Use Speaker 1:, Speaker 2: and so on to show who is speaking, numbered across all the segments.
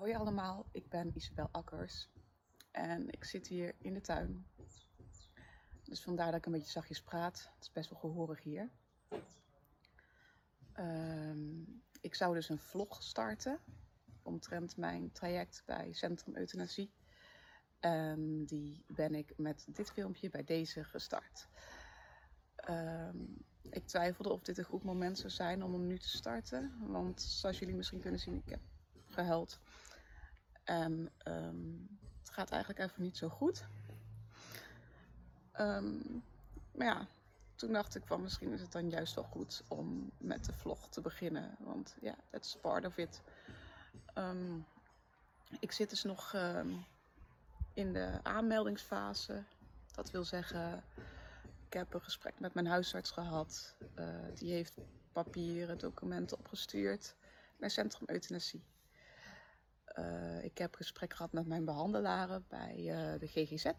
Speaker 1: Hoi allemaal, ik ben Isabel Akkers en ik zit hier in de tuin. Dus vandaar dat ik een beetje zachtjes praat. Het is best wel gehoorig hier. Ehm, ik zou dus een vlog starten omtrent mijn traject bij Centrum Euthanasie. En die ben ik met dit filmpje bij deze gestart. Ehm, ik twijfelde of dit een goed moment zou zijn om hem nu te starten. Want zoals jullie misschien kunnen zien, ik heb gehuild. En ehm, het gaat eigenlijk even niet zo goed. Ehm, maar ja, toen dacht ik van misschien is het dan juist wel goed om met de vlog te beginnen. Want ja, het is part of it. Ehm, ik zit dus nog in de aanmeldingsfase. Dat wil zeggen, ik heb een gesprek met mijn huisarts gehad. Uh, die heeft papieren, documenten opgestuurd naar Centrum Euthanasie. Uh, ik heb gesprek gehad met mijn behandelaren bij uh, de GGZ,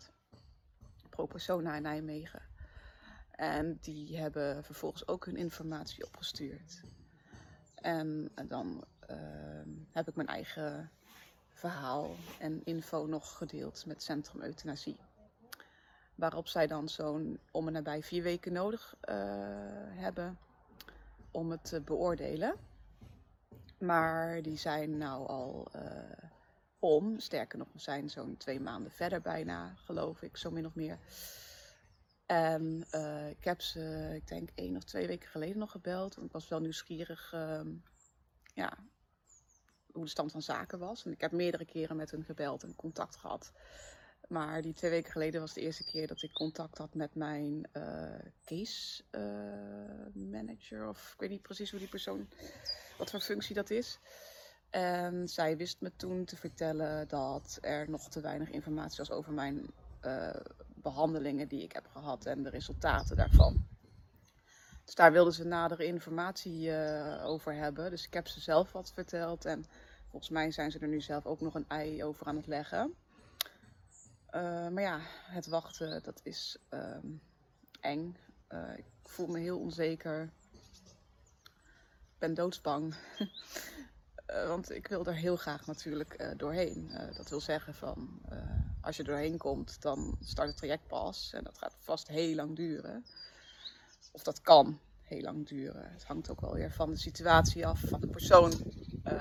Speaker 1: Pro Persona in Nijmegen. En die hebben vervolgens ook hun informatie opgestuurd. En dan uh, heb ik mijn eigen verhaal en info nog gedeeld met Centrum Euthanasie. Waarop zij dan zo'n om en nabij vier weken nodig hebben om het te beoordelen. Maar die zijn nou al uh, om. Sterker nog, we zijn zo'n twee maanden verder bijna, geloof ik, zo min of meer. En uh, ik heb ze, ik denk één of twee weken geleden nog gebeld. Want ik was wel nieuwsgierig uh, ja, hoe de stand van zaken was. En ik heb meerdere keren met hen gebeld en contact gehad. Maar die twee weken geleden was de eerste keer dat ik contact had met mijn uh, case manager. Of ik weet niet precies hoe die persoon wat voor functie dat is. En zij wist me toen te vertellen dat er nog te weinig informatie was over mijn uh, behandelingen die ik heb gehad en de resultaten daarvan. Dus daar wilden ze nadere informatie uh, over hebben. Dus ik heb ze zelf wat verteld en volgens mij zijn ze er nu zelf ook nog een ei over aan het leggen. Uh, maar ja, het wachten, dat is eng. ik voel me heel onzeker ben doodsbang. uh, want ik wil er heel graag natuurlijk uh, doorheen. Uh, dat wil zeggen van, als je doorheen komt, dan start het traject pas. En dat gaat vast heel lang duren. Of dat kan heel lang duren. Het hangt ook wel weer van de situatie af, van de persoon,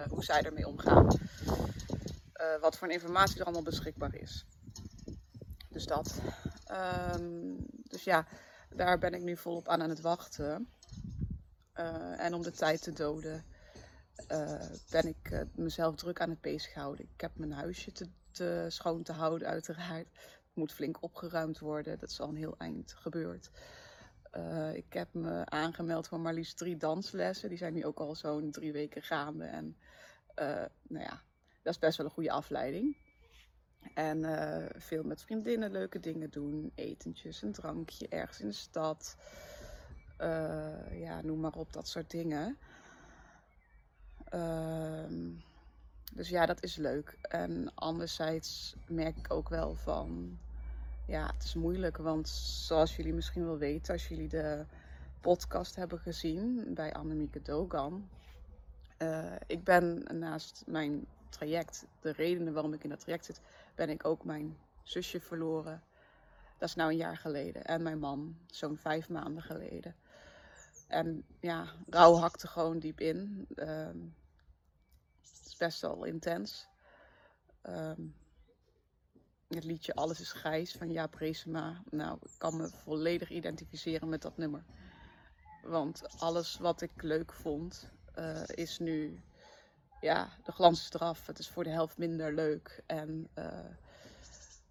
Speaker 1: hoe zij ermee omgaan. wat voor informatie er allemaal beschikbaar is. Dus dat. Um, dus ja, daar ben ik nu volop aan aan het wachten. Uh, en om de tijd te doden uh, ben ik uh, mezelf druk aan het bezighouden. Ik heb mijn huisje te, te, schoon te houden uiteraard. Het moet flink opgeruimd worden. Dat is al een heel eind gebeurd. ik heb me aangemeld voor maar liefst drie danslessen. Die zijn nu ook al zo'n drie weken gaande. En nou ja, dat is best wel een goede afleiding. En veel met vriendinnen leuke dingen doen. Etentjes, een drankje ergens in de stad. Uh, ja, noem maar op, dat soort dingen. Uh, dus ja, dat is leuk. En anderzijds merk ik ook wel van, ja, het is moeilijk. Want zoals jullie misschien wel weten, als jullie de podcast hebben gezien bij Annemieke Dogan. Uh, ik ben naast mijn traject, de redenen waarom ik in dat traject zit, ben ik ook mijn zusje verloren. Dat is nou een jaar geleden. En mijn man, zo'n vijf maanden geleden. En ja, rouw hakte gewoon diep in. Um, het is best wel intens. Um, het liedje Alles is Grijs van Jaap Reesema. Nou, ik kan me volledig identificeren met dat nummer. Want alles wat ik leuk vond, uh, is nu... Ja, de glans is eraf. Het is voor de helft minder leuk. En... Uh,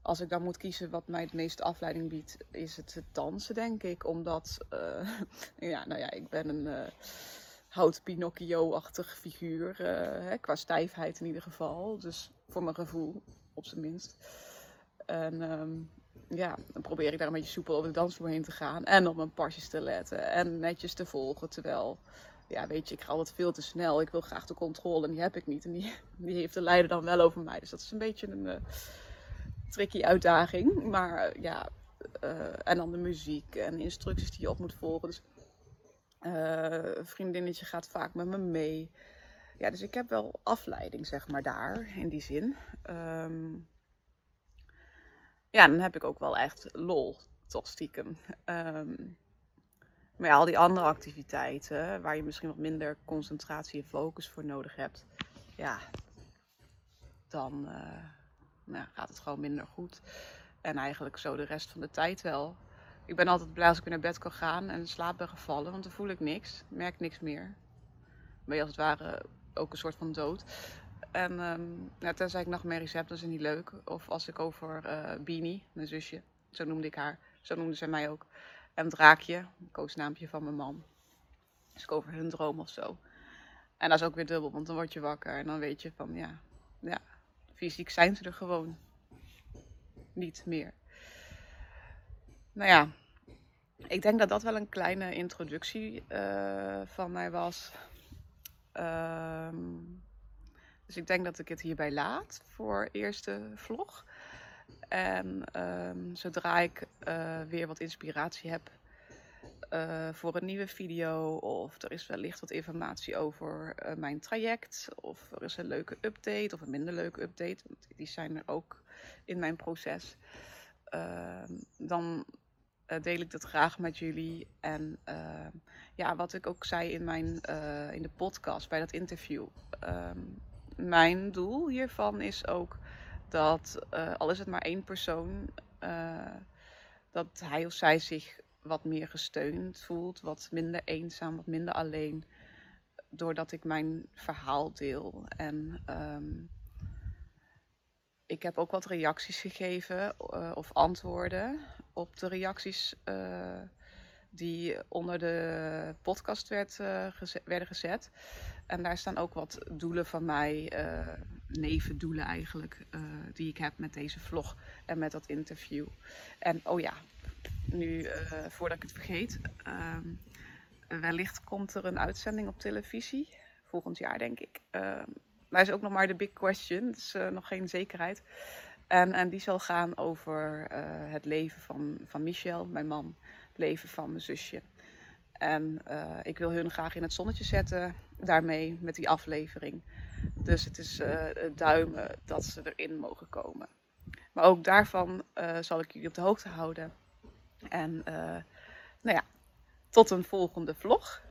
Speaker 1: als ik dan moet kiezen wat mij het meeste afleiding biedt, is het het dansen, denk ik. Omdat, uh, ja, nou ja, ik ben een uh, hout Pinocchio-achtig figuur. Uh, hè, qua stijfheid in ieder geval. Dus voor mijn gevoel, op zijn minst. En um, ja, dan probeer ik daar een beetje soepel over de dansvloer heen te gaan. En op mijn pasjes te letten. En netjes te volgen. Terwijl, ja, weet je, ik ga altijd veel te snel. Ik wil graag de controle en die heb ik niet. En die, die heeft de leider dan wel over mij. Dus dat is een beetje een tricky uitdaging. Maar ja, uh, en dan de muziek en instructies die je op moet volgen. Dus uh, een vriendinnetje gaat vaak met me mee. ja, dus ik heb wel afleiding, zeg maar, daar, in die zin. Ehm, ja, dan heb ik ook wel echt lol, toch stiekem. Ehm, maar ja, al die andere activiteiten, waar je misschien wat minder concentratie en focus voor nodig hebt, ja, dan nou, gaat het gewoon minder goed. En eigenlijk zo de rest van de tijd wel. Ik ben altijd blij als ik weer naar bed kan gaan en slaap ben gevallen, want dan voel ik niks, merk niks meer. Ben je als het ware ook een soort van dood. En um, ja, tenzij ik nachtmerries heb, dat is niet leuk. Of als ik over uh, Beanie, mijn zusje, zo noemde ik haar, zo noemde zij mij ook. En Draakje, een koosnaampje van mijn man. Dus ik over hun droom of zo. En dat is ook weer dubbel, want dan word je wakker en dan weet je van ja, ja fysiek zijn ze er gewoon niet meer. Nou ja, ik denk dat dat wel een kleine introductie uh, van mij was. Um, dus ik denk dat ik het hierbij laat voor eerste vlog. En um, zodra ik uh, weer wat inspiratie heb uh, voor een nieuwe video, of er is wellicht wat informatie over uh, mijn traject, of er is een leuke update of een minder leuke update, die zijn er ook in mijn proces, ehm, dan deel ik dat graag met jullie. En ehm, ja, wat ik ook zei in, mijn, in de podcast bij dat interview. Um, mijn doel hiervan is ook dat, al is het maar één persoon, dat hij of zij zich wat meer gesteund voelt, wat minder eenzaam, wat minder alleen, doordat ik mijn verhaal deel. En um, ik heb ook wat reacties gegeven uh, of antwoorden op de reacties die onder de podcast werd, geze werden gezet. En daar staan ook wat doelen van mij, nevendoelen eigenlijk, die ik heb met deze vlog en met dat interview. En oh ja, nu uh, voordat ik het vergeet, ehm, wellicht komt er een uitzending op televisie, volgend jaar denk ik. Ehm, maar is ook nog maar de big question, dus nog geen zekerheid. En, en die zal gaan over het leven van, van Michel, mijn man, het leven van mijn zusje. En ik wil hun graag in het zonnetje zetten daarmee met die aflevering. Dus het is duimen dat ze erin mogen komen. Maar ook daarvan zal ik jullie op de hoogte houden. En nou ja, tot een volgende vlog.